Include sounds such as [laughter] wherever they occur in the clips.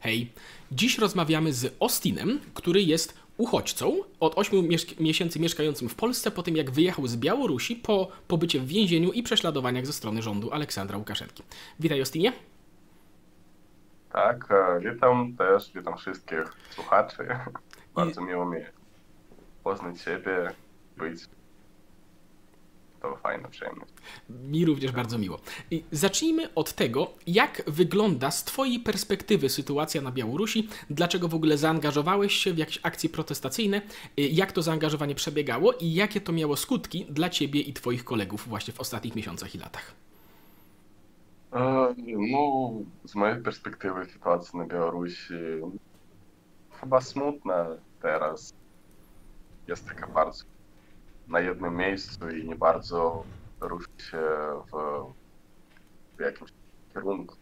Hej, dziś rozmawiamy z Ostinem, który jest uchodźcą od 8 miesięcy mieszkającym w Polsce po tym, jak wyjechał z Białorusi po pobycie w więzieniu i prześladowaniach ze strony rządu Aleksandra Łukaszenki. Witaj Ostinie. Tak, e, witam też, witam wszystkich słuchaczy. Bardzo miło mi poznać Ciebie, być to fajna przyjemność. Mi również bardzo miło. Zacznijmy od tego, jak wygląda z Twojej perspektywy sytuacja na Białorusi, dlaczego w ogóle zaangażowałeś się w jakieś akcje protestacyjne, y, jak to zaangażowanie przebiegało i jakie to miało skutki dla Ciebie i Twoich kolegów właśnie w ostatnich miesiącach i latach. E, no, z mojej perspektywy sytuacja na Białorusi chyba smutna teraz. Jest taka bardzo na jednym miejscu i nie bardzo ruszy się w, w jakimś kierunku,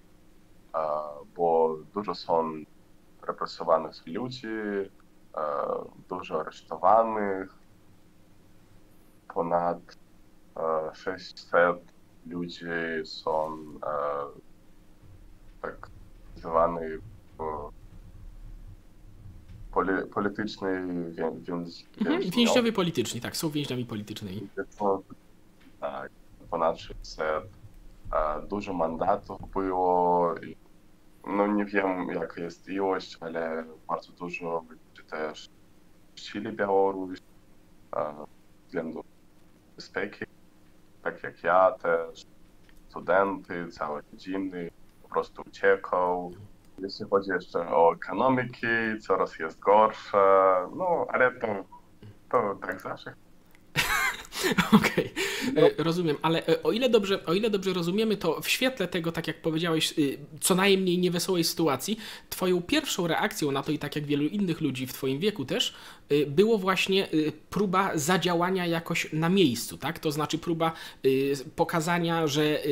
bo dużo są represowanych ludzi, dużo aresztowanych, ponad 600 ludzi są tak zwanych poli, politycznej więc, mhm, Więźniowie polityczni, tak, są więźniami politycznymi. Tak, ponad 600. Dużo mandatów było. No nie wiem jaka jest ilość, ale bardzo dużo ludzi też opuścili Białoruś względu bezpieki, tak jak ja też, studenty, całe rodziny po prostu uciekał. Jeśli chodzi jeszcze o ekonomiki, coraz jest gorsze, no ale to, to tak zawsze. [laughs] Okej, okay. E, rozumiem, ale e, o ile, dobrze, o ile dobrze rozumiemy, to w świetle tego, tak jak powiedziałeś, y, co najmniej niewesołej sytuacji, twoją pierwszą reakcją na to i tak jak wielu innych ludzi w twoim wieku też, y, było właśnie y, próba zadziałania jakoś na miejscu, tak? To znaczy próba pokazania, że,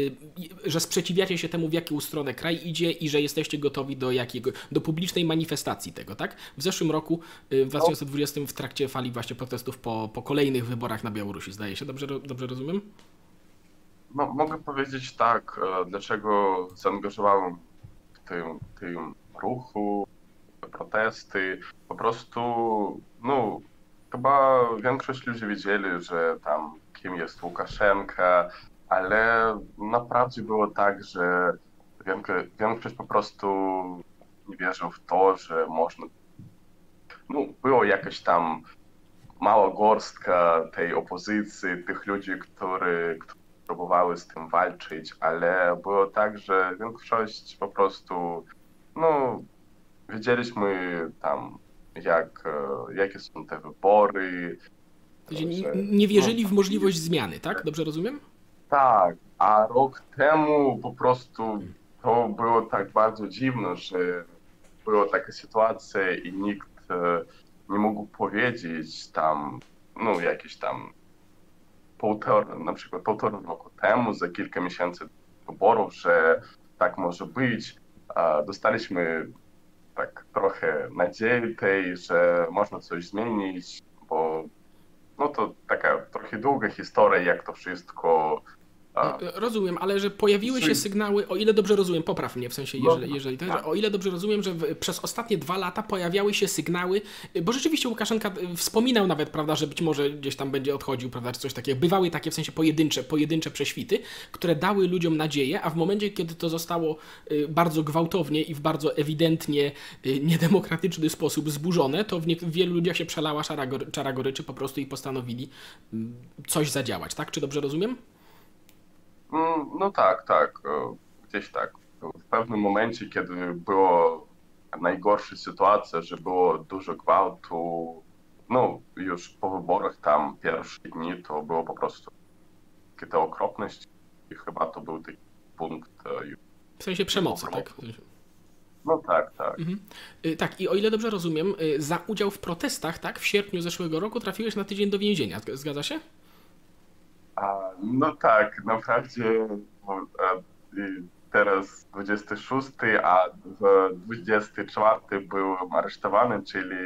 że sprzeciwiacie się temu, w jaką stronę kraj idzie i że jesteście gotowi do jakiego, do publicznej manifestacji tego, tak? W zeszłym roku, w 2020 w trakcie fali właśnie protestów po, po kolejnych wyborach na Białorusi zdaje się. Dobrze, dobrze rozumiem? No, mogę powiedzieć tak, e, dlaczego zaangażowałem w tym, tym ruchu, protesty. Po prostu, no, chyba większość ludzi wiedzieli, że tam kim jest Łukaszenka, ale naprawdę było tak, że większość po prostu nie wierzył w to, że można. No, było jakieś tam mała gorstka tej opozycji, tych ludzi, którzy, którzy próbowały z tym walczyć, ale było tak, że większość po prostu, no, wiedzieliśmy tam, jak, jakie są te wybory. Nie, nie wierzyli w możliwość zmiany, tak? Dobrze rozumiem? Tak, a rok temu po prostu to było tak bardzo dziwne, że była taka sytuacja i nikt nie mógł powiedzieć tam, no jakieś tam półtora, na przykład półtora roku temu, za kilka miesięcy wyborów, że tak może być. Dostaliśmy tak trochę nadziei tej, że można coś zmienić, bo no to taka trochę długa historia, jak to wszystko a. Rozumiem, ale że pojawiły się sygnały, o ile dobrze rozumiem, popraw mnie w sensie, no, jeżeli, jeżeli tak. o ile dobrze rozumiem, że w, przez ostatnie dwa lata pojawiały się sygnały, bo rzeczywiście Łukaszenka y, wspominał nawet, prawda, że być może gdzieś tam będzie odchodził, prawda, czy coś takiego. Bywały takie w sensie pojedyncze, pojedyncze prześwity, które dały ludziom nadzieję, a w momencie, kiedy to zostało bardzo gwałtownie i w bardzo ewidentnie niedemokratyczny sposób zburzone, to w, nie, w wielu ludziach się przelała czara goryczy po prostu i postanowili mm, coś zadziałać, tak? Czy dobrze rozumiem? Mm, no tak, tak, gdzieś tak. W pewnym momencie, kiedy było najgorsza sytuacja, że było dużo gwałtu, no już po wyborach tam pierwsze dni to było po prostu takie okropność i chyba to był taki punkt. E, w sensie przemocy, tak? No tak, tak. Mhm. Y, tak, i o ile dobrze rozumiem, y, za udział w protestach, tak, w sierpniu zeszłego roku trafiłeś na tydzień do więzienia, zgadza się? A, no tak, naprawdę teraz 26, a w 24 byłem aresztowany, czyli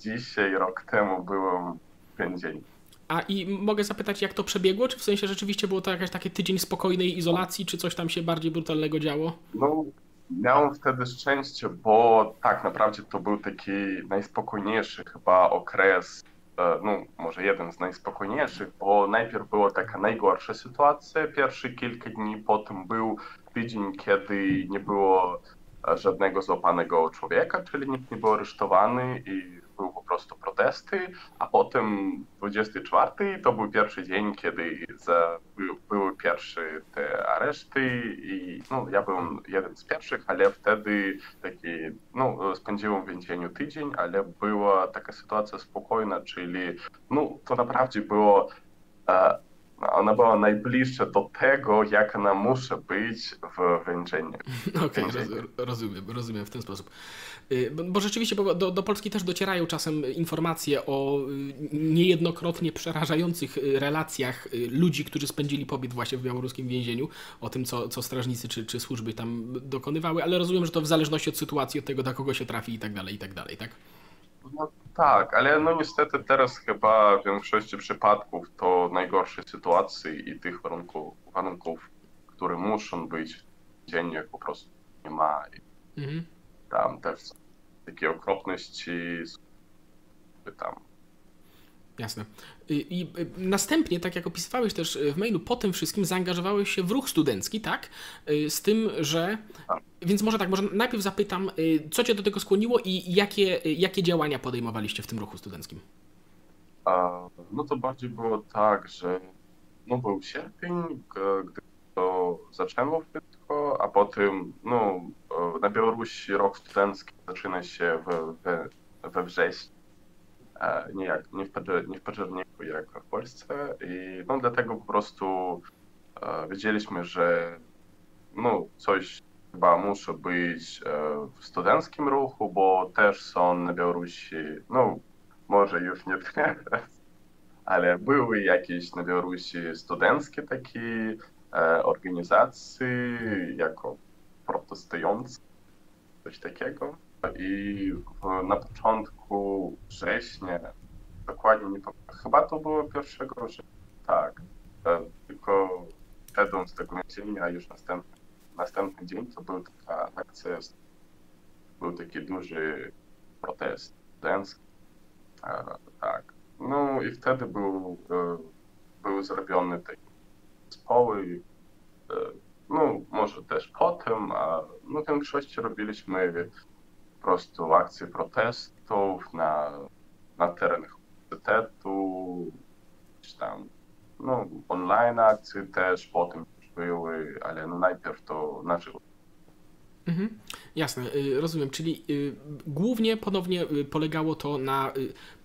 dzisiaj, rok temu byłem w więzieniu. A i mogę zapytać, jak to przebiegło? Czy w sensie rzeczywiście było to jakaś taki tydzień spokojnej izolacji, czy coś tam się bardziej brutalnego działo? No, Miałem wtedy szczęście, bo tak naprawdę to był taki najspokojniejszy chyba okres, e, no może jeden z najspokojniejszych, bo najpierw była taka najgorsza sytuacja, pierwsze kilka dni, potem był tydzień, kiedy nie było e, żadnego złapanego człowieka, czyli nikt nie był aresztowany i były po prostu protesty, a potem 24 to był pierwszy dzień, kiedy za, były pierwsze te areszty i no, ja byłem jeden z pierwszych, ale wtedy taki, no, spędziłem w więzieniu tydzień, ale była taka sytuacja spokojna, czyli no, to naprawdę było e, ona była najbliższa do tego, jak ona musi być w więzieniu. [laughs] Okej, okay, rozumiem, rozumiem w ten sposób. Y, bo rzeczywiście do, do, Polski też docierają czasem informacje o y, niejednokrotnie przerażających y, relacjach ludzi, którzy spędzili pobyt właśnie w białoruskim więzieniu, o tym, co, co strażnicy czy, czy służby tam dokonywały, ale rozumiem, że to w zależności od sytuacji, od tego, do kogo się trafi i tak dalej, i tak dalej, tak? No tak, ale no niestety teraz chyba w większości przypadków to najgorsze sytuacje i tych warunków, warunków które muszą być dziennie po prostu nie ma. Mhm tam też takie okropności tam. Jasne. I, I, następnie, tak jak opisywałeś też w mailu, po tym wszystkim zaangażowałeś się w ruch studencki, tak? Y, z tym, że. Tak. Więc może tak, może najpierw zapytam, y, co cię do tego skłoniło i jakie, y, jakie działania podejmowaliście w tym ruchu studenckim? A, no to bardziej było tak, że no był sierpień, gdy to zaczęło wszystko, a potem no, na Białorusi rok studencki zaczyna się w, w, we wrześniu, nie, w, nie w październiku jak w Polsce i no, dlatego po prostu e, wiedzieliśmy, że no, coś chyba musi być e, w studenckim ruchu, bo też są na Białorusi, no może już nie [laughs] teraz, ale były jakieś na Białorusi studenckie takie e, organizacje jako protestujące coś takiego. I na początku września, dokładnie nie chyba to było pierwszego września, tak, e, tylko szedłem z tego więzienia, a już następny, następny dzień to była taka akcja, był taki duży protest studencki, e, tak. No i wtedy był, e, były zrobione takie zespoły, no może też potem, a no w większości robiliśmy prostu akcje protestów na, na terenach uniwersytetu, czy tam no online akcje też potem były, ale no najpierw to na żywo. Mhm. Jasne, y, rozumiem. Czyli y, głównie ponownie y, polegało to na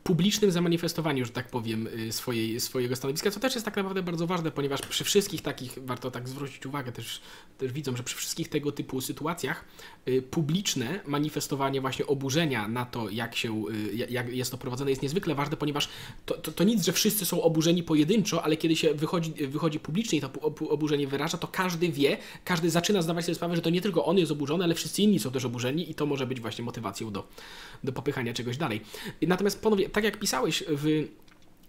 publicznym zamanifestowaniu, że tak powiem, y, swojej, swojego stanowiska, co też jest tak naprawdę bardzo ważne, ponieważ przy wszystkich takich, warto tak zwrócić uwagę, też, też widzą, że przy wszystkich tego typu sytuacjach y, publiczne manifestowanie właśnie oburzenia na to, jak się, y, jak jest to prowadzone, jest niezwykle ważne, ponieważ to, to, to nic, że wszyscy są oburzeni pojedynczo, ale kiedy się wychodzi, wychodzi publicznie i to oburzenie wyraża, to każdy wie, każdy zaczyna zdawać sobie sprawę, że to nie tylko on jest oburzony, ale wszyscy inni są też oburzeni i to może być właśnie motywacją do, do popychania czegoś dalej. Natomiast ponownie, tak jak pisałeś w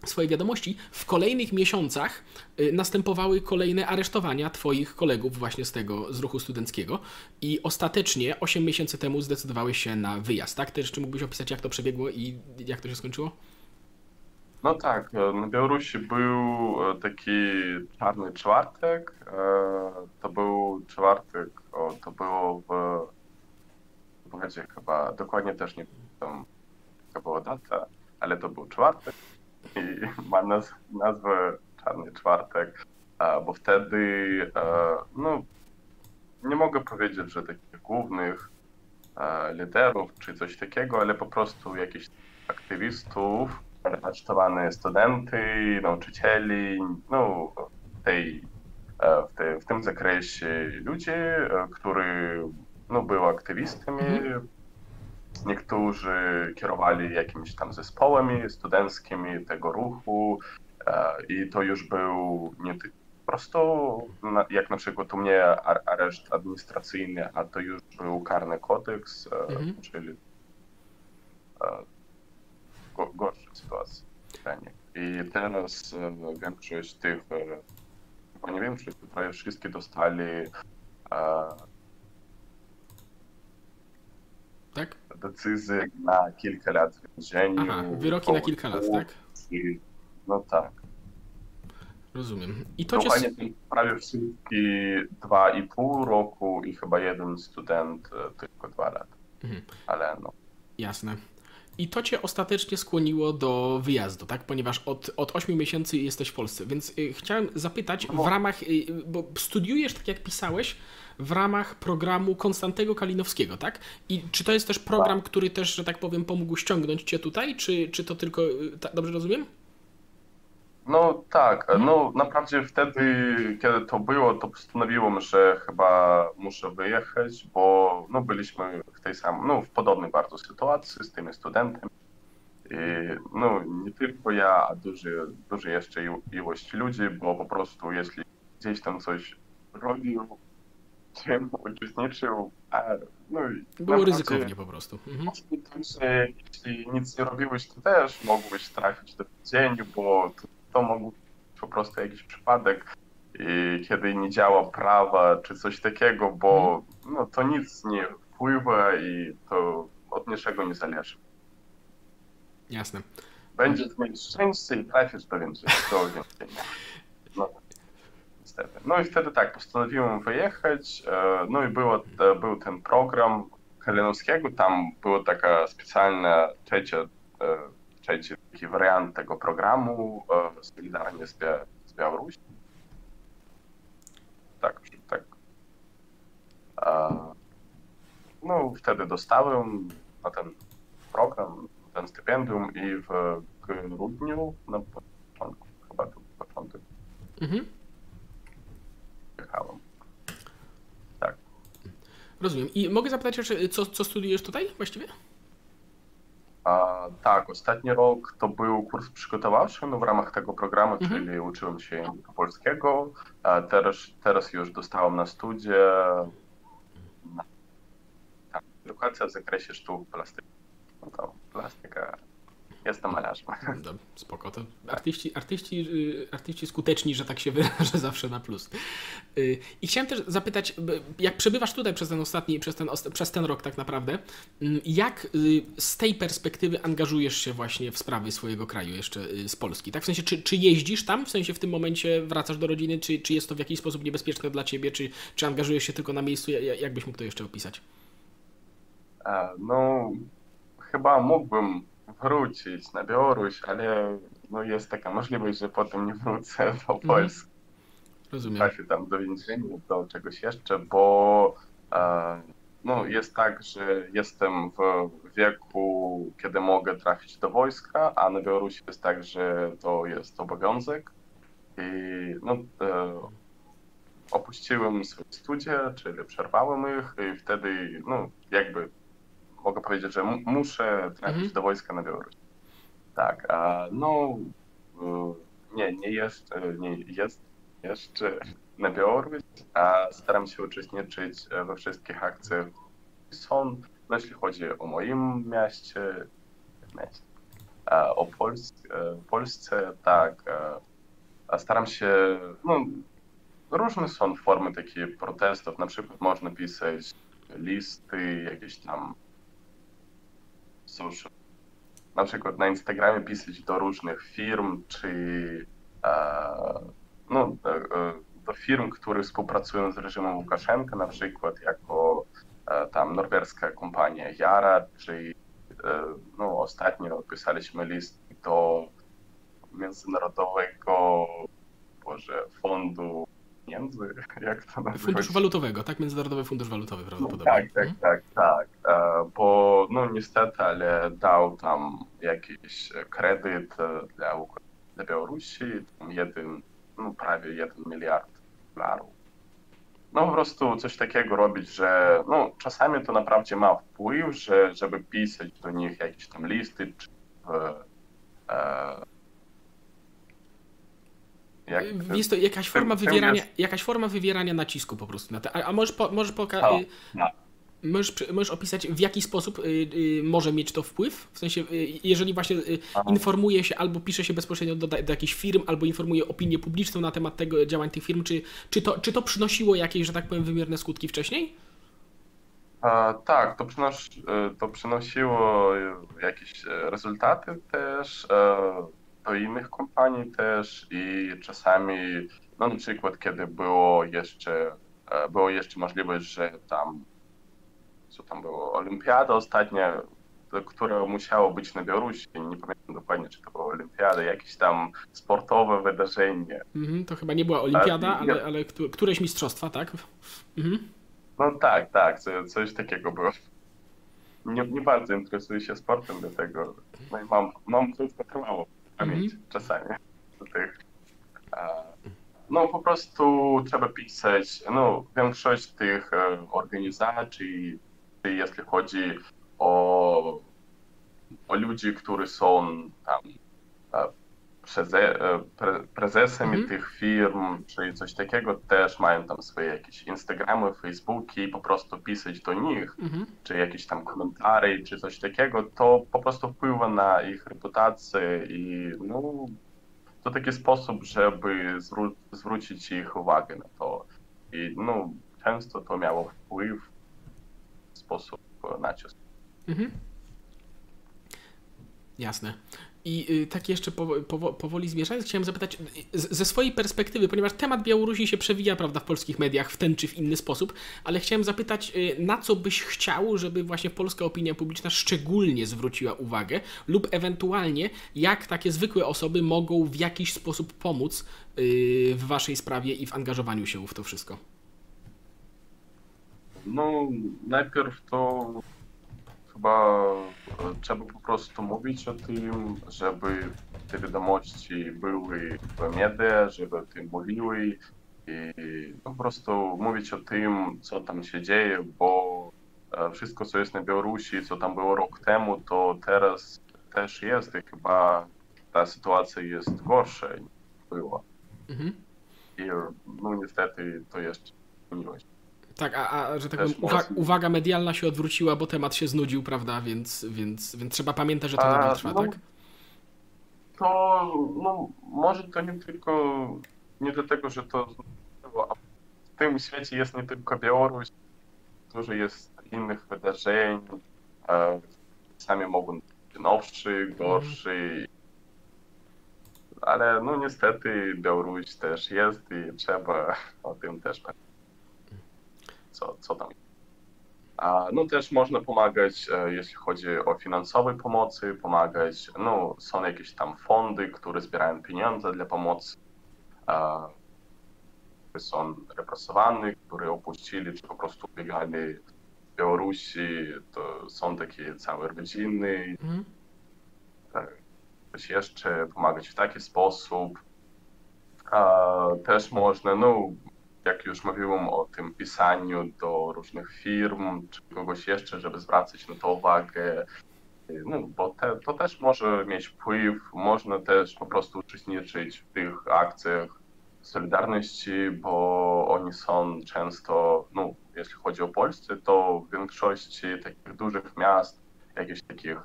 swojej wiadomości, w kolejnych miesiącach y, następowały kolejne aresztowania Twoich kolegów właśnie z tego, z ruchu studenckiego i ostatecznie 8 miesięcy temu zdecydowałeś się na wyjazd, tak? Też czy mógłbyś opisać, jak to przebiegło i jak to się skończyło? No tak, e, na Białorusi był e, taki czarny czwartek. E, to był czwartek, o, to było w, powiedzcie chyba, dokładnie też nie pamiętam, jaka była data, ale to był czwartek i [laughs] ma naz nazwę Czarny Czwartek, bo wtedy, no, nie mogę powiedzieć, że takich głównych liderów czy coś takiego, ale po prostu jakichś aktywistów, aresztowani studenty, nauczycieli, no, tej, w, w tym zakresie ludzie, którzy no, byli aktywistami, mhm. Niektórzy kierowali jakimiś tam zespołami studenckimi tego ruchu e, i to już był nie po prostu jak na przykład u mnie areszt administracyjny, a to już był karny kodeks, e, mhm. czyli e, gorsza sytuacja. I teraz większość tych, nie wiem, czy prawie wszystkie dostali decyzje na kilka lat w więzieniu. Aha, wyroki na kilka lat, tak? No tak. Rozumiem. I to no, cię... prawie wszystkie dwa i pół roku i chyba jeden student e, tylko dwa lata. Mhm. Ale no. Jasne. I to cię ostatecznie skłoniło do wyjazdu, tak? Ponieważ od, od 8 miesięcy jesteś w Polsce. Więc y, chciałem zapytać, w ramach, y, bo studiujesz, tak jak pisałeś, w ramach programu Konstantego Kalinowskiego, tak? I czy to jest też program, który też, że tak powiem, pomógł ściągnąć cię tutaj, czy, czy to tylko, y, dobrze rozumiem? No tak, no naprawdę wtedy, kiedy to było, to postanowiłem, że chyba muszę wyjechać, bo no, byliśmy w tej samej, no w podobnej bardzo sytuacji z tymi studentami. I no nie tylko ja, a duży, duży jeszcze ilość ludzi, bo po prostu jeśli gdzieś tam coś robił, czym uczestniczył, a no i Było ryzykownie po prostu. Mhm. że jeśli nic nie robiłeś, to też mogłeś trafić do więzienia, bo to to mógł być po prostu jakiś przypadek, i kiedy nie działa prawa czy coś takiego, bo no, to nic nie wpływa i to od niczego nie zależy. Jasne. Będziesz mieć szczęście i trafisz do więzienia. Do więzienia. [laughs] Niestety. No i wtedy tak, postanowiłem wyjechać, e, no i było, e, był ten program Kalinowskiego, tam była taka specjalna trzecia e, trzeci taki wariant tego programu solidarnie z, Bia z Białorusi. Tak, tak. No, wtedy dostałem na ten program, ten stypendium i w grudniu, na początku, chyba to początek, mhm. Tak. Rozumiem. I mogę zapytać jeszcze, co, co studiujesz tutaj właściwie? A, tak, ostatni rok to był kurs przygotowawczy no, w ramach tego programu, mhm. czyli uczyłem się języka polskiego. A teraz, teraz już dostałem na studia tak, edukacja w zakresie sztuk plastycznych. No to Jestem malarzem. Dobra, spoko. To artyści, artyści, y, artyści skuteczni, że tak się [laughs] wyrażę, zawsze na plus. Y, I chciałem też zapytać, jak przebywasz tutaj przez ten ostatni, przez ten, przez ten rok tak naprawdę, jak y, z tej perspektywy angażujesz się właśnie w sprawy swojego kraju jeszcze z Polski? Tak w sensie, czy, czy jeździsz tam, w sensie w tym momencie wracasz do rodziny, czy, czy jest to w jakiś sposób niebezpieczne dla ciebie, czy, czy angażujesz się tylko na miejscu? Jak byś mógł to jeszcze opisać? No, chyba mógłbym wrócić na Białoruś, ale no jest taka możliwość, że potem nie wrócę [laughs] do mhm. Polski. Rozumiem. Trafię tam do więzienia, do czegoś jeszcze, bo e, no, jest tak, że jestem w wieku, kiedy mogę trafić do wojska, a na Białorusi jest tak, że to jest obowiązek. I no, e, opuściłem swoje studia, czyli przerwałem ich i wtedy no, jakby mogę powiedzieć, że muszę trafić mhm. do wojska na Białoruś. Tak, a no nie, nie jest, nie jest jeszcze na Białoruś, a staram się uczestniczyć we wszystkich akcjach są, no jeśli chodzi o moim mieście, mieście o Polsce, Polsce tak, a staram się, no różne są formy takich protestów, na przykład można pisać listy, jakieś tam social. Na przykład na Instagramie pisać do różnych firm, czy e, no, e, e, do firm, które współpracują z reżimem Łukaszenka, na przykład jako tam norweska kompania Yara, czy no, ostatnio pisaliśmy list do Międzynarodowego Boże, Fondu pieniędzy, [laughs] jak to nazywać? Funduszu Walutowego, tak? Międzynarodowy Fundusz Walutowy prawdopodobnie. tak, tak, mhm. tak, tak. E, bo no niestety, ale dał tam jakiś kredyt e, dla, dla Białorusi, tam jeden, no prawie jeden miliard dolarów. No po prostu coś takiego robić, że no czasami to naprawdę ma wpływ, że żeby pisać do nich jakieś tam listy, czy e, jak, jest to jakaś forma, wywierania, jakaś forma wywierania nacisku po prostu na to. A, a możesz, po, możesz, y, no. możesz, możesz opisać, w jaki sposób y, y, może mieć to wpływ? W sensie, jeżeli właśnie informuje się albo pisze się bezpośrednio do, do jakichś firm, albo informuje opinię publiczną na temat tego działań tych firm, czy, czy, to, czy to przynosiło jakieś, że tak powiem, wymierne skutki wcześniej? A, tak, to, przynos, to przynosiło jakieś rezultaty też e, do innych kompanii też i czasami, no na przykład kiedy było jeszcze, było jeszcze możliwość, że tam, co tam było, olimpiada ostatnia, która musiała być na Białorusi, nie pamiętam dokładnie, czy to była olimpiada, jakieś tam sportowe wydarzenie. Mhm, to chyba nie była olimpiada, ale, ale któreś mistrzostwa, tak? Mhm. No tak, tak, coś takiego było. Nie, nie bardzo interesuję się sportem, dlatego no i mam, mam krótko trwało pamięć mm -hmm. czasami tych. No po prostu trzeba pisać, no większość tych e, organizacji, jeśli chodzi o, o ludzi, którzy są tam e, preze, pre, prezesami mhm. tych firm, czy coś takiego, też mają tam swoje jakieś Instagramy, Facebooki i po prostu pisać do nich, mhm. czy jakieś tam komentarze, czy coś takiego, to po prostu wpływa na ich reputację i no, to taki sposób, żeby zwró zwrócić ich uwagę na to. I no, często to miało wpływ w sposób nacisk. Mhm. Jasne. I y, tak jeszcze powoli zmierzając, chciałem zapytać ze swojej perspektywy, ponieważ temat Białorusi się przewija, prawda, w polskich mediach w ten czy w inny sposób, ale chciałem zapytać, y, na co byś chciał, żeby właśnie polska opinia publiczna szczególnie zwróciła uwagę, lub ewentualnie jak takie zwykłe osoby mogą w jakiś sposób pomóc y, w waszej sprawie i w angażowaniu się w to wszystko? No, najpierw to chyba trzeba po prostu mówić o tym, żeby te wiadomości były w mediach, żeby o tym mówiły i po prostu mówić o tym, co tam się dzieje, bo wszystko, co jest na Białorusi, co tam było rok temu, to teraz też jest i chyba ta sytuacja jest gorsza niż była. Mhm. I no niestety to jeszcze zmieniło się. Tak, a, a że tak powiem, uwa uwaga medialna się odwróciła, bo temat się znudził, prawda? Więc, więc, więc trzeba pamiętać, że to nadal trwa, no, tak? To no, może to nie tylko nie dlatego, że to w tym świecie jest nie tylko Białoruś, dużo jest innych wydarzeń, e, sami mogą być nowszy, gorszy, mm. ale no niestety Białoruś też jest i trzeba o tym też pamiętać co, co tam. A, no też można pomagać, e, jeśli chodzi o finansowe pomocy, pomagać, no są jakieś tam fondy, które zbierają pieniądze dla pomocy, a, są represowani, które opuścili, czy po prostu biegali w Białorusi, to są takie całe rodziny, mm. coś jeszcze, pomagać w taki sposób. A, też można, no jak już mówiłem o tym pisaniu do różnych firm czy kogoś jeszcze, żeby zwracać na to uwagę, no, bo te, to też może mieć wpływ, można też po prostu uczestniczyć w tych akcjach Solidarności, bo oni są często, no, jeśli chodzi o Polskę, to w większości takich dużych miast, jakichś takich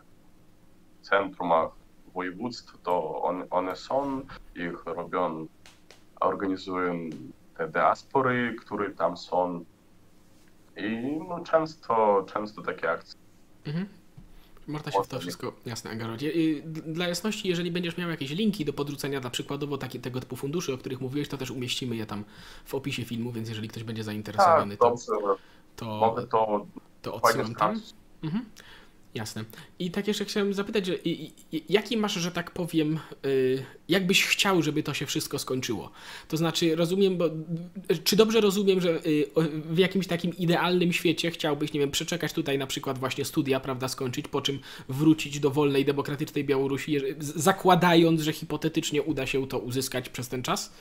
centrumach województw, to on, one są, ich robią, organizują te diaspory, które tam są. I no, często, często takie akcje. Mhm. Można się w to wszystko jasne angażować. Dla jasności, jeżeli będziesz miał jakieś linki do podrzucenia, dla przykładowo taki, tego typu funduszy, o których mówiłeś, to też umieścimy je tam w opisie filmu, więc jeżeli ktoś będzie zainteresowany, tak, to, to, to, to odsyłam tam. Mhm. Jasne. I tak jeszcze chciałem zapytać, że, jaki masz, że tak powiem, y, jak byś chciał, żeby to się wszystko skończyło? To znaczy, rozumiem, bo czy dobrze rozumiem, że y, w jakimś takim idealnym świecie chciałbyś, nie wiem, przeczekać tutaj na przykład właśnie studia, prawda, skończyć, po czym wrócić do wolnej, demokratycznej Białorusi, zakładając, że hipotetycznie uda się to uzyskać przez ten czas?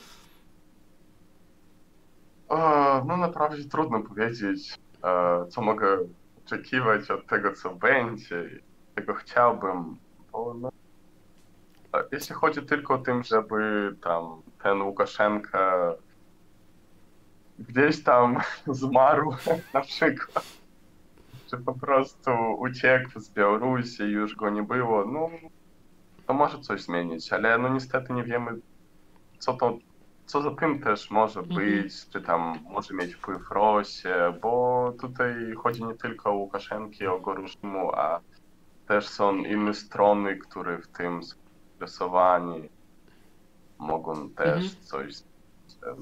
no naprawdę trudno powiedzieć, e, co mogę oczekiwać od tego, co będzie. Tego chciałbym. Bo no, jeśli chodzi tylko o tym, żeby tam ten Łukaszenka gdzieś tam [laughs] zmarł [laughs] na przykład, czy po prostu uciekł z Białorusi i już go nie było, no to może coś zmienić, ale no niestety nie wiemy, co to, co za tym też może Mhm. być, czy tam może mieć wpływ w Rosję, bo tutaj chodzi nie tylko o Łukaszenki, o reżimu, a też są inne strony, które w tym są zainteresowani, mogą też Mhm. coś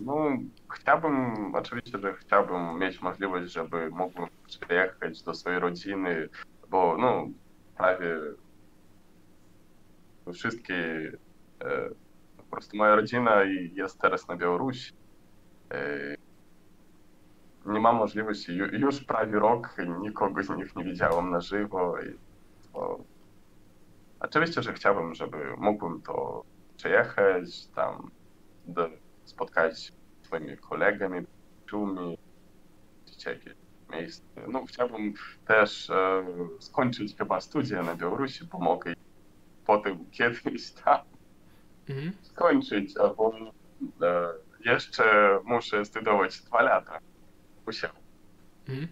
no, chciałbym, oczywiście, że chciałbym mieć możliwość, żeby mógłbym przyjechać do swojej rodziny, bo no, prawie wszystkie, e, po prostu moja rodzina jest teraz na Białorusi. E, nie mam możliwości, ju, już prawie rok nikogo z nich nie widziałem na żywo. To, oczywiście, że chciałbym, żeby mógłbym to przyjechać, tam do, spotkać się z swoimi kolegami, przyjaciółmi, widzieć jakieś miejsce. No, chciałbym też e, skończyć chyba studia na Białorusi, bo mogę potem kiedyś tam Mhm. skończyć, bo e, jeszcze muszę studiować dwa lata. Musiał. Mhm.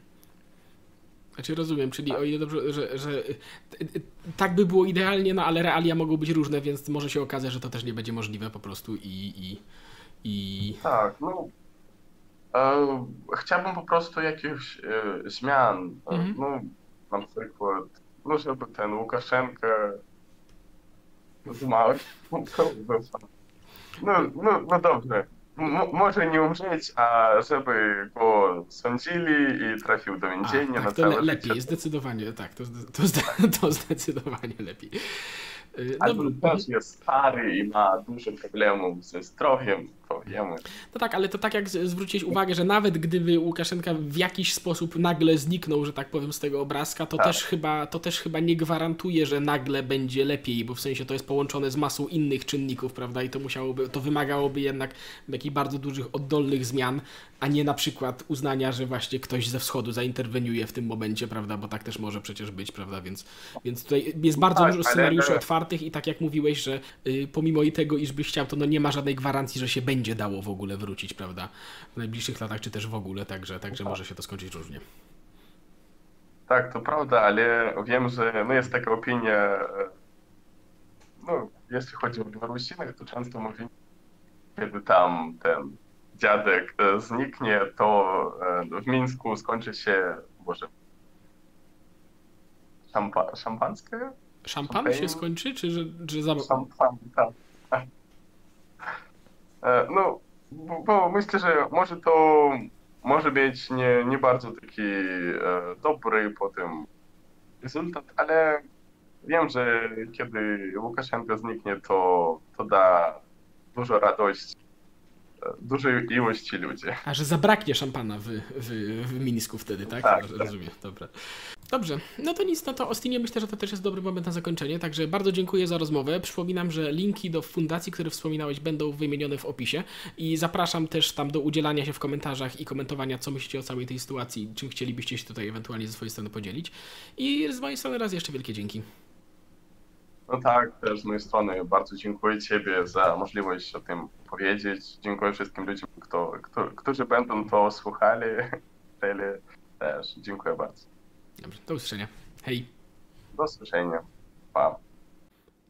Znaczy rozumiem, czyli o ile dobrze, że, że tak by było idealnie, no ale realia mogą być różne, więc może się okazać, że to też nie będzie możliwe po prostu i... i, i... Tak, no. E, chciałbym po prostu jakichś e, zmian. E, Mhm. No, na przykład, no żeby ten Łukaszenka zmarł. No, no, no dobrze. M- może nie umrzeć, a żeby go sądzili i trafił do więzienia na tak, to całe le, życie. lepiej, zdecydowanie, tak, to, to, zde- [laughs] to zdecydowanie lepiej. Y, Albo No, też jest stary i ma dużo problemów ze zdrowiem, to wiemy. no tak, ale to tak jak zwróciłeś uwagę, że nawet gdyby Łukaszenka w jakiś sposób nagle zniknął, że tak powiem, z tego obrazka, to, Tak. też, chyba, to też chyba nie gwarantuje, że nagle będzie lepiej, bo w sensie to jest połączone z masą innych czynników, prawda, i to musiałoby, to wymagałoby jednak takich bardzo dużych, oddolnych zmian, a nie na przykład uznania, że właśnie ktoś ze wschodu zainterweniuje w tym momencie, prawda, bo tak też może przecież być, prawda, więc, więc tutaj jest bardzo Tak, dużo ale- scenariuszy otwartych i tak jak mówiłeś, że y, pomimo i tego, iż byś chciał, to no nie ma żadnej gwarancji, że się będzie dało w ogóle wrócić, prawda, w najbliższych latach, czy też w ogóle, także, także może się to skończyć różnie. Tak, to prawda, ale wiem, że no jest taka opinia, e, no jeśli chodzi o Białorusinach, to często mówią, kiedy tam ten dziadek e, zniknie, to e, w Mińsku skończy się, może szampa, szampanskie? Szampan się skończy, czy że, że za... Szampan, tak. E, No, bo, bo myślę, że może to może być nie, nie bardzo taki e, dobry potem rezultat, ale wiem, że kiedy Łukaszenka zniknie, to, to da dużo radości dużej ilości ludzi. A, że zabraknie szampana w, w, w Mińsku wtedy, tak? Tak, tak. Rozumiem, dobra. Dobrze, no to nic, no to Ostinie myślę, że to też jest dobry moment na zakończenie, także bardzo dziękuję za rozmowę. Przypominam, że linki do fundacji, które wspominałeś, będą wymienione w opisie i zapraszam też tam do udzielania się w komentarzach i komentowania, co myślicie o całej tej sytuacji, czym chcielibyście się tutaj ewentualnie ze swojej strony podzielić. I z mojej strony raz jeszcze wielkie dzięki. No tak, też z mojej strony bardzo dziękuję Ciebie za możliwość o tym powiedzieć. Dziękuję wszystkim ludziom, kto, kto, którzy będą to słuchali. [laughs] Też. Dziękuję bardzo. Dobrze, do usłyszenia. Hej. Do usłyszenia. Pa.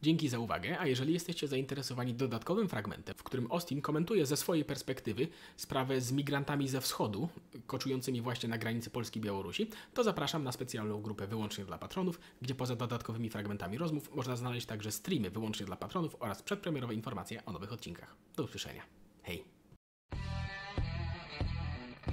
Dzięki za uwagę, a jeżeli jesteście zainteresowani dodatkowym fragmentem, w którym Austin komentuje ze swojej perspektywy sprawę z migrantami ze wschodu, koczującymi właśnie na granicy Polski i Białorusi, to zapraszam na specjalną grupę wyłącznie dla patronów, gdzie poza dodatkowymi fragmentami rozmów można znaleźć także streamy wyłącznie dla patronów oraz przedpremierowe informacje o nowych odcinkach. Do usłyszenia. Hej!